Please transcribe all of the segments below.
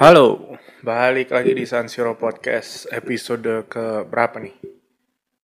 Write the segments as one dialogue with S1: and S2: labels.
S1: Halo, balik lagi di San Siro Podcast episode ke berapa nih?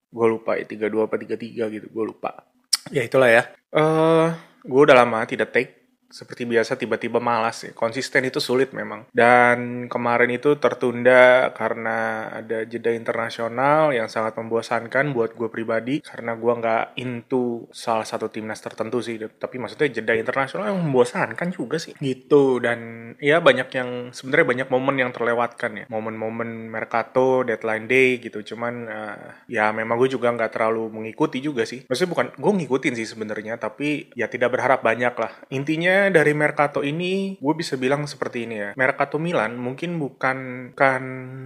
S1: Gue lupa ya, 32 apa 33 gitu, gue lupa. Ya itulah ya. Eh, uh, gue udah lama tidak take seperti biasa tiba-tiba malas ya. Konsisten itu sulit memang. Dan kemarin itu tertunda karena ada jeda internasional yang sangat membosankan buat gue pribadi karena gue nggak into salah satu timnas tertentu sih. Tapi maksudnya jeda internasional yang membosankan juga sih. Gitu dan ya banyak yang sebenarnya banyak momen yang terlewatkan ya. Momen-momen Mercato, deadline day gitu. Cuman uh, ya memang gue juga nggak terlalu mengikuti juga sih. Maksudnya bukan gue ngikutin sih sebenarnya tapi ya tidak berharap banyak lah. Intinya dari Mercato ini gue bisa bilang seperti ini ya. Mercato Milan mungkin bukan kan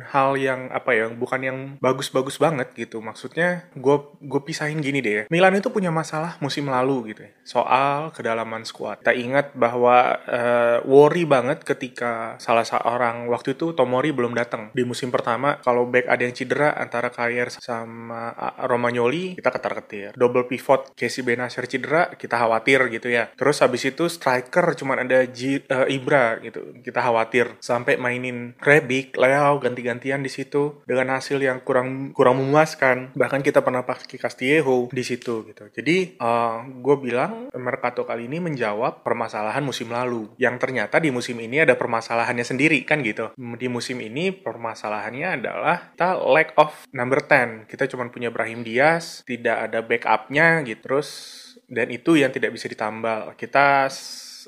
S1: hal yang apa ya, bukan yang bagus-bagus banget gitu. Maksudnya gue gue pisahin gini deh ya. Milan itu punya masalah musim lalu gitu ya. Soal kedalaman skuad. Kita ingat bahwa uh, worry banget ketika salah seorang waktu itu Tomori belum datang di musim pertama. Kalau back ada yang cedera antara Kayer sama Romagnoli kita ketar-ketir. Double pivot Casey Benacer cedera kita khawatir gitu ya. Terus habis itu strike striker cuman ada G, uh, Ibra gitu. Kita khawatir sampai mainin Rebic, Leo ganti-gantian di situ dengan hasil yang kurang kurang memuaskan. Bahkan kita pernah pakai Castillejo di situ gitu. Jadi uh, eh, gue bilang Mercato kali ini menjawab permasalahan musim lalu yang ternyata di musim ini ada permasalahannya sendiri kan gitu. Di musim ini permasalahannya adalah kita lack of number 10. Kita cuma punya Brahim Diaz, tidak ada backupnya gitu. Terus dan itu yang tidak bisa ditambal. Kita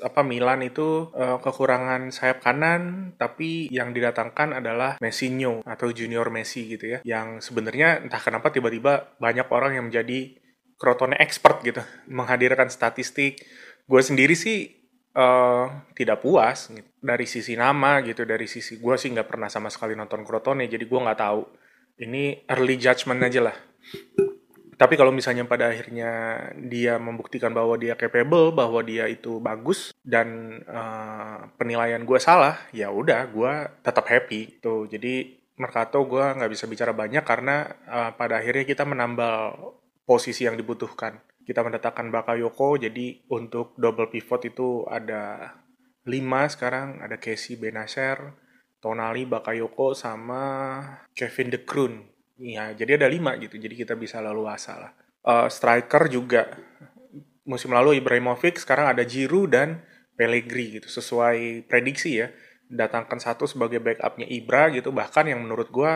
S1: apa Milan itu uh, kekurangan sayap kanan tapi yang didatangkan adalah Messinho atau junior Messi gitu ya yang sebenarnya entah kenapa tiba-tiba banyak orang yang menjadi Crotone expert gitu menghadirkan statistik gue sendiri sih uh, tidak puas gitu. dari sisi nama gitu dari sisi gue sih nggak pernah sama sekali nonton Crotone jadi gue nggak tahu ini early judgment aja lah tapi kalau misalnya pada akhirnya dia membuktikan bahwa dia capable, bahwa dia itu bagus dan uh, penilaian gue salah, ya udah gue tetap happy tuh. Jadi Mercato gue nggak bisa bicara banyak karena uh, pada akhirnya kita menambal posisi yang dibutuhkan. Kita mendatangkan Bakayoko, jadi untuk double pivot itu ada lima sekarang, ada Casey Benacer, Tonali, Bakayoko, sama Kevin De Kroon Iya, jadi ada lima gitu. Jadi kita bisa lalu asal lah. Uh, striker juga musim lalu Ibrahimovic, sekarang ada Giroud dan Pellegrini gitu. Sesuai prediksi ya, datangkan satu sebagai backupnya Ibra gitu. Bahkan yang menurut gue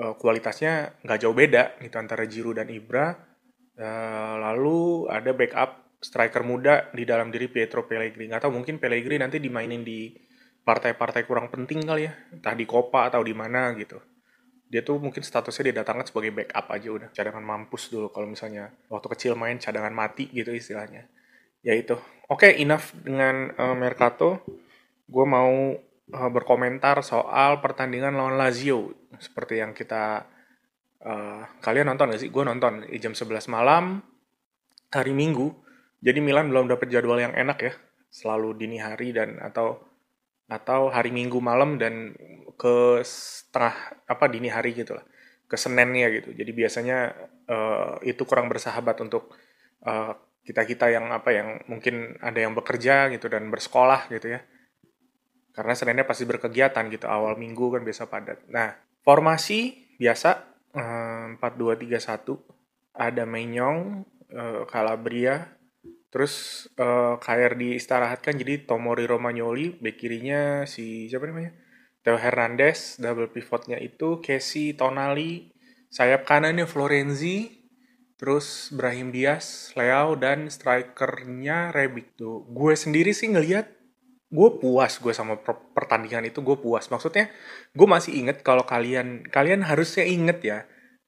S1: uh, kualitasnya nggak jauh beda gitu antara Giroud dan Ibra. Uh, lalu ada backup striker muda di dalam diri Pietro Pellegrini. Atau mungkin Pellegrini nanti dimainin di partai-partai kurang penting kali ya, entah di Copa atau di mana gitu dia tuh mungkin statusnya didatangkan sebagai backup aja udah. Cadangan mampus dulu kalau misalnya waktu kecil main cadangan mati gitu istilahnya. Ya itu. Oke okay, enough dengan uh, Mercato. Gue mau uh, berkomentar soal pertandingan lawan Lazio. Seperti yang kita uh, kalian nonton gak sih? Gue nonton. Di jam 11 malam hari Minggu. Jadi Milan belum dapat jadwal yang enak ya. Selalu dini hari dan atau atau hari Minggu malam dan ke setengah apa dini hari gitu lah. Ke Seninnya gitu. Jadi biasanya uh, itu kurang bersahabat untuk uh, eh, kita kita yang apa yang mungkin ada yang bekerja gitu dan bersekolah gitu ya. Karena Seninnya pasti berkegiatan gitu. Awal minggu kan biasa padat. Nah formasi biasa empat dua tiga satu. Ada Menyong uh, Calabria Terus uh, KR diistirahatkan jadi Tomori Romagnoli, bek kirinya si siapa namanya? Theo Hernandez, double pivotnya itu Casey Tonali, sayap kanannya Florenzi, terus Brahim Diaz, Leo dan strikernya Rebic tuh. Gue sendiri sih ngelihat gue puas gue sama pertandingan itu gue puas. Maksudnya gue masih inget kalau kalian kalian harusnya inget ya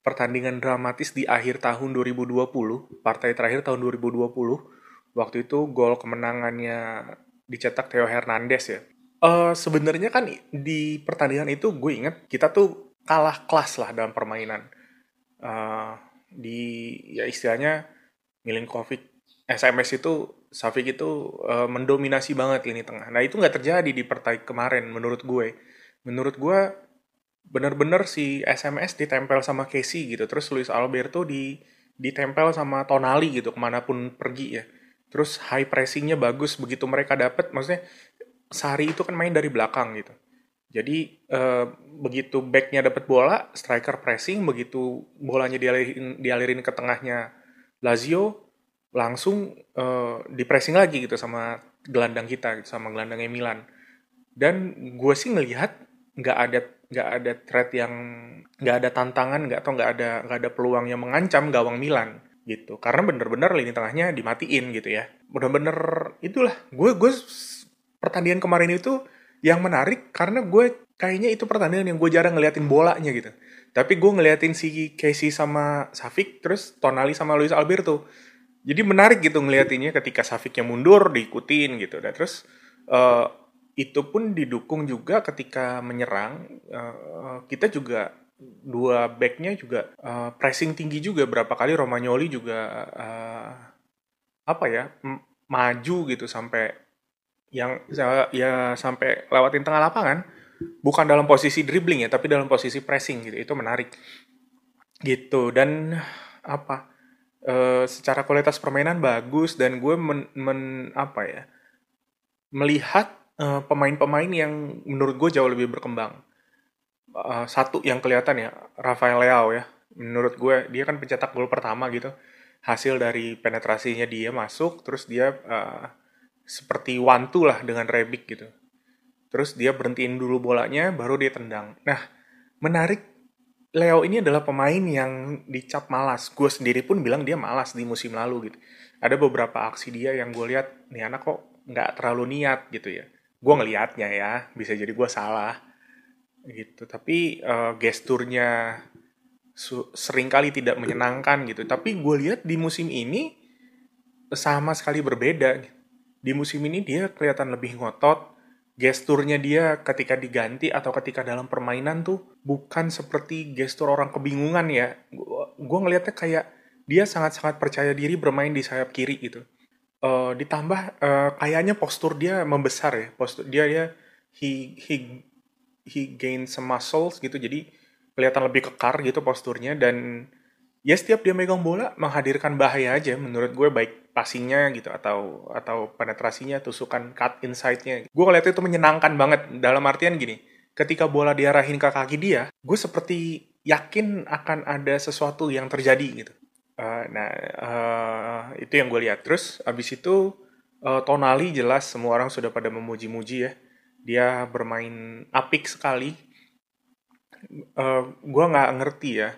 S1: pertandingan dramatis di akhir tahun 2020, partai terakhir tahun 2020 waktu itu gol kemenangannya dicetak Theo Hernandez ya. Uh, Sebenarnya kan di pertandingan itu gue inget kita tuh kalah kelas lah dalam permainan. Uh, di ya istilahnya Milinkovic SMS itu Safik itu uh, mendominasi banget lini tengah. Nah itu nggak terjadi di pertandingan kemarin menurut gue. Menurut gue bener-bener si SMS ditempel sama Casey gitu. Terus Luis Alberto di ditempel sama Tonali gitu ke mana pun pergi ya terus high pressingnya bagus begitu mereka dapat maksudnya Sari itu kan main dari belakang gitu Jadi uh, begitu backnya dapat bola, striker pressing, begitu bolanya dialirin, dialirin ke tengahnya Lazio, langsung uh, di pressing lagi gitu sama gelandang kita, gitu, sama gelandangnya Milan. Dan gue sih ngelihat nggak ada nggak ada threat yang nggak ada tantangan nggak atau nggak ada nggak ada peluang yang mengancam gawang Milan gitu. Karena bener-bener lini tengahnya dimatiin gitu ya. Bener-bener itulah. Gue gue pertandingan kemarin itu yang menarik karena gue kayaknya itu pertandingan yang gue jarang ngeliatin bolanya gitu. Tapi gue ngeliatin si Casey sama Safik terus Tonali sama Luis Alberto. Jadi menarik gitu ngeliatinnya ketika Safiknya mundur diikutin gitu. Dan terus uh, itu pun didukung juga ketika menyerang. Uh, kita juga dua backnya juga uh, pressing tinggi juga berapa kali Romagnoli juga uh, apa ya maju gitu sampai yang ya, sampai lewatin tengah lapangan. Bukan dalam posisi dribbling ya tapi dalam posisi pressing gitu itu menarik. Gitu dan apa uh, secara kualitas permainan bagus dan gue men, men apa ya melihat pemain-pemain uh, yang menurut gue jauh lebih berkembang uh, satu yang kelihatan ya Rafael Leao ya. Menurut gue dia kan pencetak gol pertama gitu. Hasil dari penetrasinya dia masuk terus dia uh, seperti two lah dengan Rebic gitu. Terus dia berhentiin dulu bolanya baru dia tendang. Nah menarik Leo ini adalah pemain yang dicap malas. Gue sendiri pun bilang dia malas di musim lalu gitu. Ada beberapa aksi dia yang gue lihat nih anak kok nggak terlalu niat gitu ya. Gue ngelihatnya ya bisa jadi gue salah gitu. Tapi uh, gesturnya sering kali tidak menyenangkan gitu. Tapi gue lihat di musim ini sama sekali berbeda di musim ini dia kelihatan lebih ngotot. Gesturnya dia ketika diganti atau ketika dalam permainan tuh bukan seperti gestur orang kebingungan ya. Gue ngelihatnya kayak dia sangat-sangat percaya diri bermain di sayap kiri gitu. Uh, ditambah uh, kayaknya postur dia membesar ya. Postur dia ya he he he gain some muscles gitu jadi kelihatan lebih kekar gitu posturnya dan ya setiap dia megang bola menghadirkan bahaya aja menurut gue baik passingnya gitu atau atau penetrasinya tusukan cut inside-nya. Gue ngeliat itu menyenangkan banget dalam artian gini ketika bola diarahin ke kaki dia gue seperti yakin akan ada sesuatu yang terjadi gitu. Uh, nah uh, itu yang gue lihat. Terus abis itu uh, Tonali jelas semua orang sudah pada memuji-muji ya dia bermain apik sekali. Uh, gue nggak ngerti ya,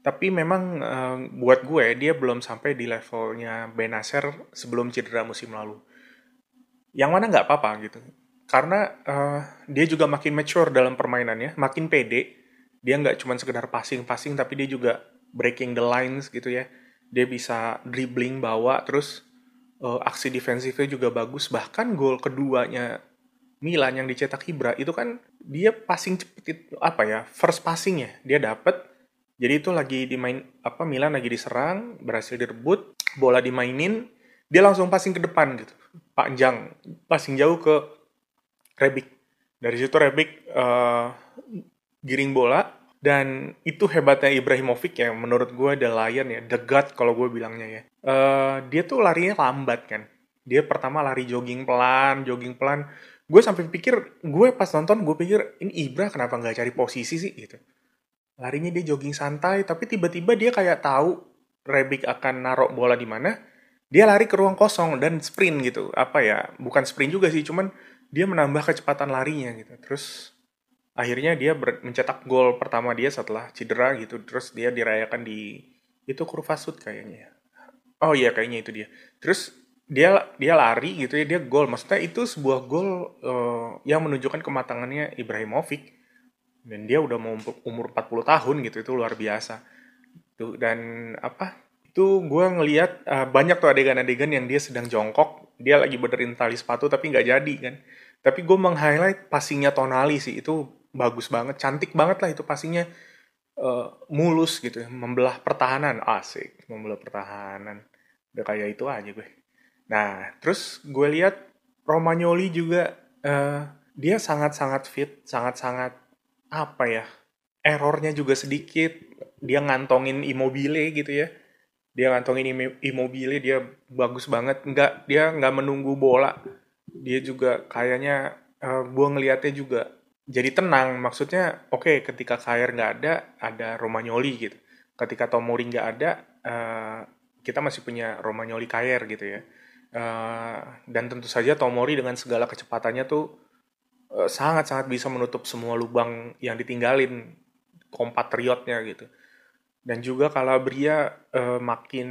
S1: tapi memang uh, buat gue dia belum sampai di levelnya Benacer sebelum cedera musim lalu. Yang mana nggak apa-apa gitu, karena uh, dia juga makin mature dalam permainannya, makin pede. Dia nggak cuma sekedar passing-passing, tapi dia juga breaking the lines gitu ya. Dia bisa dribbling bawa, terus uh, aksi defensifnya juga bagus. Bahkan gol keduanya Milan yang dicetak Ibra itu kan dia passing cepet itu apa ya first passing ya dia dapat jadi itu lagi dimain apa Milan lagi diserang berhasil direbut bola dimainin dia langsung passing ke depan gitu panjang passing jauh ke Rebic. Dari situ Rebic uh, giring bola dan itu hebatnya Ibrahimovic ya menurut gue The Lion ya The God kalau gue bilangnya ya. Uh, dia tuh larinya lambat kan. Dia pertama lari jogging pelan jogging pelan gue sampai pikir gue pas nonton gue pikir ini Ibra kenapa nggak cari posisi sih? Gitu. Larinya dia jogging santai tapi tiba-tiba dia kayak tahu Rebic akan narok bola di mana dia lari ke ruang kosong dan sprint gitu. Apa ya bukan sprint juga sih cuman dia menambah kecepatan larinya gitu. Terus akhirnya dia mencetak gol pertama dia setelah cedera gitu. Terus dia dirayakan di itu kurva sud kayaknya oh iya kayaknya itu dia. Terus dia dia lari gitu ya dia gol. Maksudnya itu sebuah gol uh, yang menunjukkan kematangannya Ibrahimovic. Dan dia udah mau umur 40 tahun gitu itu luar biasa. Tuh dan apa itu gue ngelihat uh, banyak tuh adegan-adegan yang dia sedang jongkok. Dia lagi benerin tali sepatu tapi nggak jadi kan. Tapi gue meng-highlight passingnya Tonali sih itu bagus banget cantik banget lah itu passingnya. Uh, mulus gitu membelah pertahanan. Asik membelah pertahanan. Udah kayak itu aja gue Nah, terus gue lihat Romagnoli juga uh, dia sangat-sangat fit, sangat-sangat apa ya? Errornya juga sedikit. Dia ngantongin Immobile gitu ya. Dia ngantongin Immobile, dia bagus banget. Enggak, dia nggak menunggu bola. Dia juga kayaknya uh, gue ngelihatnya juga jadi tenang maksudnya oke okay, ketika Kair nggak ada ada Romagnoli gitu ketika Tomori nggak ada uh, kita masih punya Romagnoli Kair gitu ya uh, dan tentu saja Tomori dengan segala kecepatannya tuh uh, sangat-sangat bisa menutup semua lubang yang ditinggalin kompatriotnya gitu. Dan juga Calabria uh, makin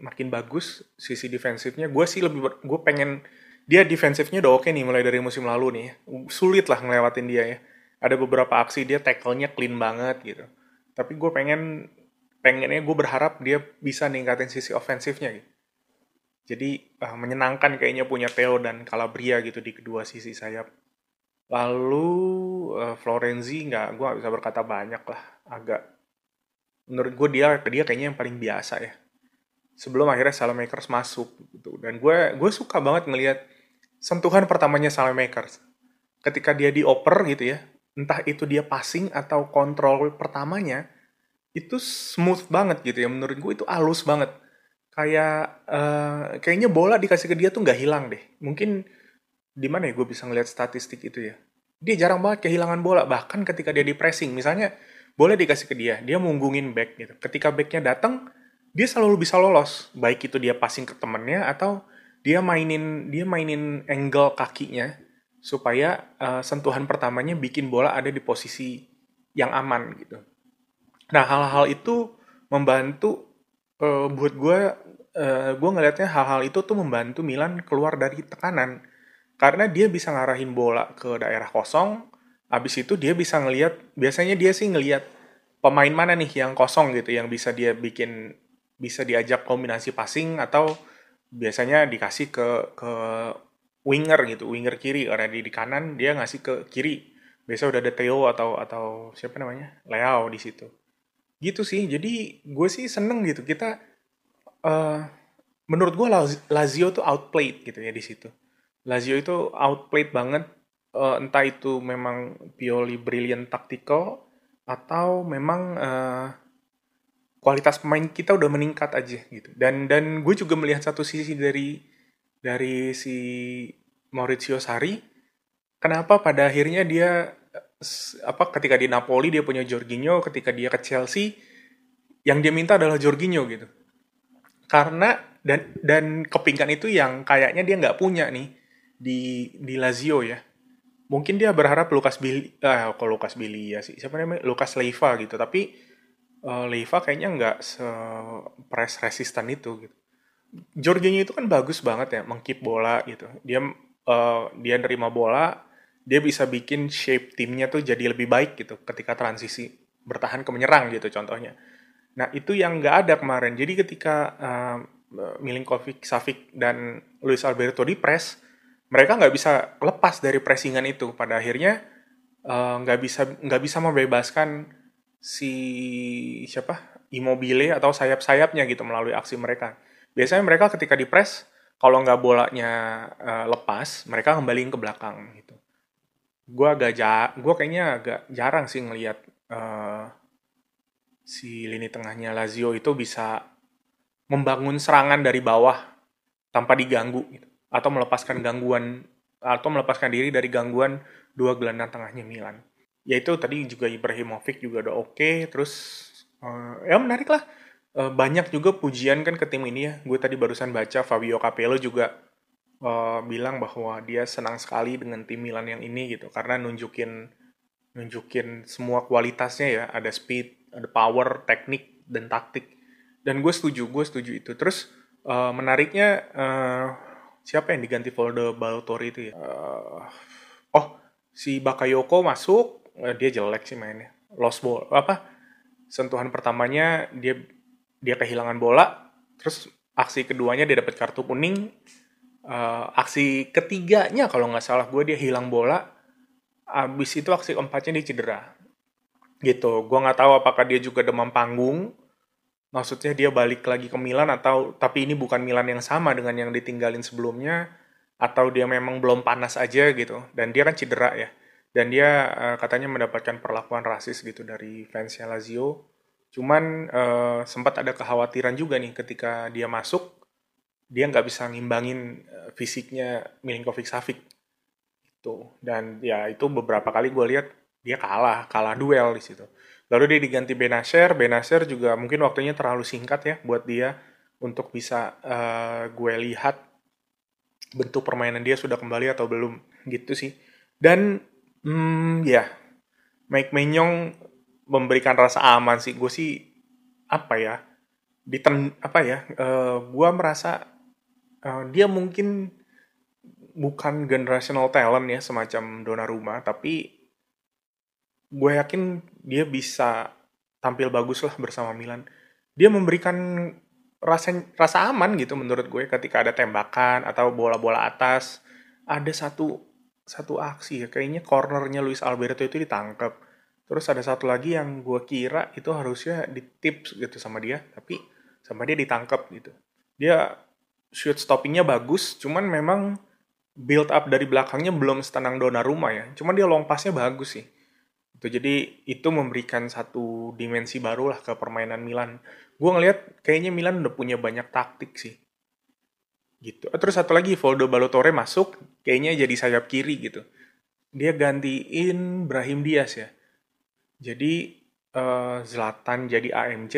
S1: makin bagus sisi defensifnya. Gue sih lebih gue pengen dia defensifnya udah oke nih mulai dari musim lalu nih. Sulit lah ngelewatin dia ya. Ada beberapa aksi dia tackle-nya clean banget gitu. Tapi gue pengen pengennya gue berharap dia bisa ningkatin sisi ofensifnya gitu jadi uh, menyenangkan kayaknya punya Theo dan Calabria gitu di kedua sisi sayap. Lalu uh, Florenzi nggak gue gak bisa berkata banyak lah agak. Menurut gue dia dia kayaknya yang paling biasa ya. Sebelum akhirnya Salamakers masuk gitu. Dan gue gue suka banget ngelihat sentuhan pertamanya Salamakers ketika dia dioper gitu ya entah itu dia passing atau kontrol pertamanya itu smooth banget gitu ya. Menurut gue itu halus banget kayak uh, kayaknya bola dikasih ke dia tuh nggak hilang deh. Mungkin di mana ya gue bisa ngeliat statistik itu ya? Dia jarang banget kehilangan bola bahkan ketika dia di pressing. Misalnya boleh dikasih ke dia dia munggungin back gitu. Ketika backnya datang dia selalu bisa lolos. Baik itu dia passing ke temennya atau dia mainin dia mainin angle kakinya supaya uh, sentuhan pertamanya bikin bola ada di posisi yang aman gitu. Nah hal-hal itu membantu uh, buat gue uh, gue ngelihatnya hal-hal itu tuh membantu Milan keluar dari tekanan karena dia bisa ngarahin bola ke daerah kosong Abis itu dia bisa ngelihat, biasanya dia sih ngelihat pemain mana nih yang kosong gitu, yang bisa dia bikin, bisa diajak kombinasi passing atau biasanya dikasih ke ke winger gitu, winger kiri karena di, di kanan dia ngasih ke kiri. Biasa udah ada Theo atau atau siapa namanya, Leo di situ. Gitu sih, jadi gue sih seneng gitu kita. Uh, menurut gue Lazio tuh outplayed gitu ya di situ. Lazio itu outplayed banget uh, entah itu memang purely brilliant tactical atau memang uh, kualitas pemain kita udah meningkat aja gitu. Dan dan gue juga melihat satu sisi dari dari si Maurizio Sarri, kenapa pada akhirnya dia apa ketika di Napoli dia punya Jorginho, ketika dia ke Chelsea yang dia minta adalah Jorginho gitu. Karena dan dan kepingkan itu yang kayaknya dia nggak punya nih di di Lazio ya. Mungkin dia berharap Lukas Billy ah kalau Lukas Billy ya sih? Siapa namanya? Lukas Leiva gitu. Tapi uh, Leiva kayaknya nggak se press resistant itu gitu. Jorginho itu kan bagus banget ya mengkip bola gitu. Dia uh, dia nerima bola dia bisa bikin shape timnya tuh jadi lebih baik gitu ketika transisi bertahan ke menyerang gitu contohnya. Nah itu yang nggak ada kemarin. Jadi ketika uh, Milinkovic Savic dan Luis Alberto di press mereka nggak bisa lepas dari pressingan itu. Pada akhirnya eh, nggak uh, bisa nggak bisa membebaskan si siapa? Immobile atau sayap-sayapnya gitu melalui aksi mereka. Biasanya mereka ketika di press kalau nggak bolanya uh, lepas mereka kembaliin ke belakang gitu gue agak ja gue kayaknya agak jarang sih ngelihat uh, si lini tengahnya Lazio itu bisa membangun serangan dari bawah tanpa diganggu gitu atau melepaskan gangguan atau melepaskan diri dari gangguan dua gelandang tengahnya Milan. Yaitu tadi juga Ibrahimovic juga udah oke, okay, terus uh, ya menarik lah. Uh, banyak juga pujian kan ke tim ini ya. Gue tadi barusan baca Fabio Capello juga uh, bilang bahwa dia senang sekali dengan tim Milan yang ini gitu karena nunjukin nunjukin semua kualitasnya ya, ada speed, ada power, teknik dan taktik. Dan gue setuju, gue setuju itu. Terus uh, menariknya uh, siapa yang diganti Voldo Baltori itu ya? Uh, oh, si Bakayoko masuk, uh, dia jelek sih mainnya. Lost ball apa? Sentuhan pertamanya dia dia kehilangan bola, terus aksi keduanya dia dapat kartu kuning. Uh, aksi ketiganya kalau nggak salah gue dia hilang bola. Abis itu aksi keempatnya dia cedera. Gitu. Gue nggak tahu apakah dia juga demam panggung maksudnya dia balik lagi ke Milan atau tapi ini bukan Milan yang sama dengan yang ditinggalin sebelumnya atau dia memang belum panas aja gitu dan dia kan cedera ya dan dia uh, katanya mendapatkan perlakuan rasis gitu dari fansnya Lazio cuman uh, sempat ada kekhawatiran juga nih ketika dia masuk dia nggak bisa ngimbangin uh, fisiknya Milinkovic Savic itu dan ya itu beberapa kali gue lihat dia kalah, kalah duel di situ. Lalu dia diganti Benacer, Benacer juga mungkin waktunya terlalu singkat ya buat dia untuk bisa uh, gue lihat bentuk permainan dia sudah kembali atau belum gitu sih. Dan hmm, ya, Mike Menyong memberikan rasa aman sih. Gue sih apa ya? Diten apa ya? Uh, gue merasa uh, dia mungkin bukan generational talent ya semacam Donnarumma, tapi gue yakin dia bisa tampil bagus lah bersama Milan. Dia memberikan rasa rasa aman gitu menurut gue ketika ada tembakan atau bola-bola atas. Ada satu satu aksi ya kayaknya cornernya Luis Alberto itu ditangkap terus ada satu lagi yang gue kira itu harusnya di tips gitu sama dia tapi sama dia ditangkap gitu. Dia shoot stoppingnya bagus cuman memang build up dari belakangnya belum setenang Donnarumma ya. Cuman dia long passnya bagus sih. Itu jadi itu memberikan satu dimensi baru lah ke permainan Milan. Gue ngelihat kayaknya Milan udah punya banyak taktik sih. Gitu. Terus satu lagi Voldo Balotore masuk kayaknya jadi sayap kiri gitu. Dia gantiin Brahim Diaz ya. Jadi uh, Zlatan jadi AMC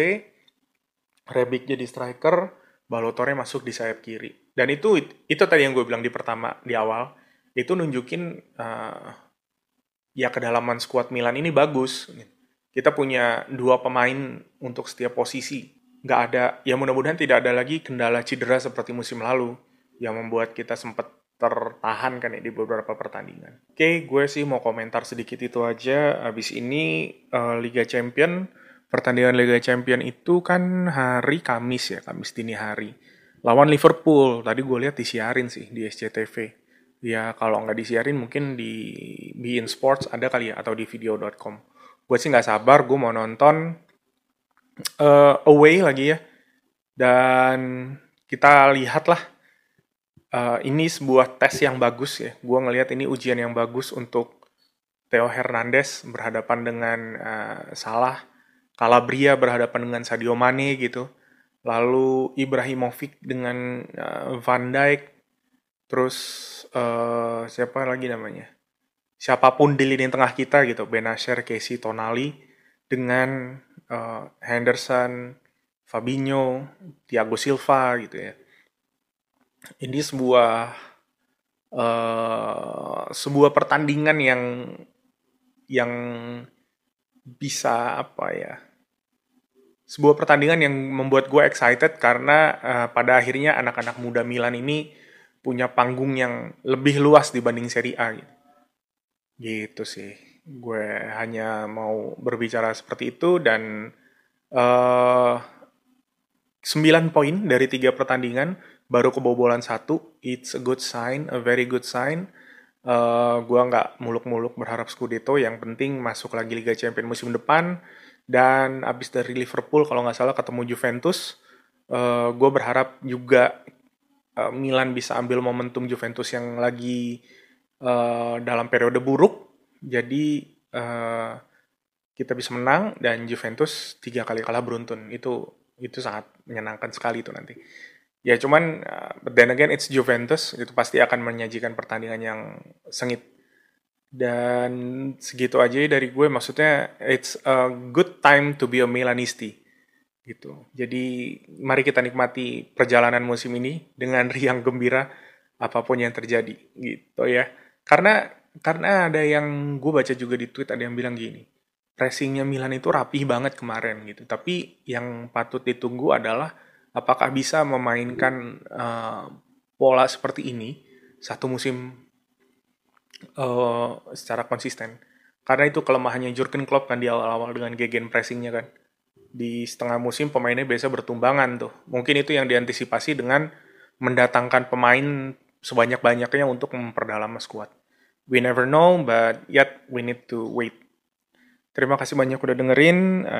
S1: Rebic jadi striker Balotore masuk di sayap kiri dan itu itu tadi yang gue bilang di pertama di awal itu nunjukin uh, ya kedalaman skuad Milan ini bagus. Kita punya dua pemain untuk setiap posisi. Nggak ada, ya mudah-mudahan tidak ada lagi kendala cedera seperti musim lalu yang membuat kita sempat tertahan kan ya di beberapa pertandingan. Oke, gue sih mau komentar sedikit itu aja. Abis ini uh, Liga Champion, pertandingan Liga Champion itu kan hari Kamis ya, Kamis dini hari. Lawan Liverpool, tadi gue lihat disiarin sih di SCTV ya kalau nggak disiarin mungkin di Bein Sports ada kali ya atau di video.com gue sih nggak sabar gue mau nonton uh, away lagi ya. Dan kita lihatlah uh, ini sebuah tes yang bagus ya. Gue ngelihat ini ujian yang bagus untuk Theo Hernandez berhadapan dengan uh, Salah Calabria berhadapan dengan Sadio Mane gitu. Lalu Ibrahimovic dengan uh, Van Dijk. Terus uh, siapa lagi namanya? Siapa pun di lini tengah kita gitu. Benasher, Casey, Tonali. Dengan uh, Henderson, Fabinho, Thiago Silva gitu ya. Ini sebuah uh, sebuah pertandingan yang yang bisa apa ya sebuah pertandingan yang membuat gue excited karena uh, pada akhirnya anak-anak muda Milan ini punya panggung yang lebih luas dibanding Serie A gitu. Gitu sih. Gue hanya mau berbicara seperti itu dan uh, eh, 9 poin dari tiga pertandingan baru kebobolan satu. It's a good sign, a very good sign. Uh, gue nggak muluk-muluk berharap Scudetto, yang penting masuk lagi Liga Champions musim depan. Dan abis dari Liverpool, kalau nggak salah ketemu Juventus, uh, gue berharap juga uh, Milan bisa ambil momentum Juventus yang lagi uh, dalam periode buruk. Jadi uh, kita bisa menang dan Juventus tiga kali kalah beruntun. Itu itu sangat menyenangkan sekali itu nanti. Ya cuman, uh, but then again it's Juventus, itu pasti akan menyajikan pertandingan yang sengit. Dan segitu aja dari gue, maksudnya it's a good time to be a Milanisti gitu. Jadi mari kita nikmati perjalanan musim ini dengan riang gembira apa pun yang terjadi gitu ya. Karena karena ada yang gue baca juga di tweet ada yang bilang gini, pressingnya Milan itu rapih banget kemarin gitu. Tapi yang patut ditunggu adalah apakah bisa memainkan uh, pola seperti ini satu musim uh, secara konsisten. Karena itu kelemahannya Jurgen Klopp kan di awal-awal dengan gegen pressingnya kan di setengah musim pemainnya biasa bertumbangan tuh. Mungkin itu yang diantisipasi dengan mendatangkan pemain sebanyak-banyaknya untuk memperdalam skuad. We never know, but yet we need to wait. Terima kasih banyak udah dengerin.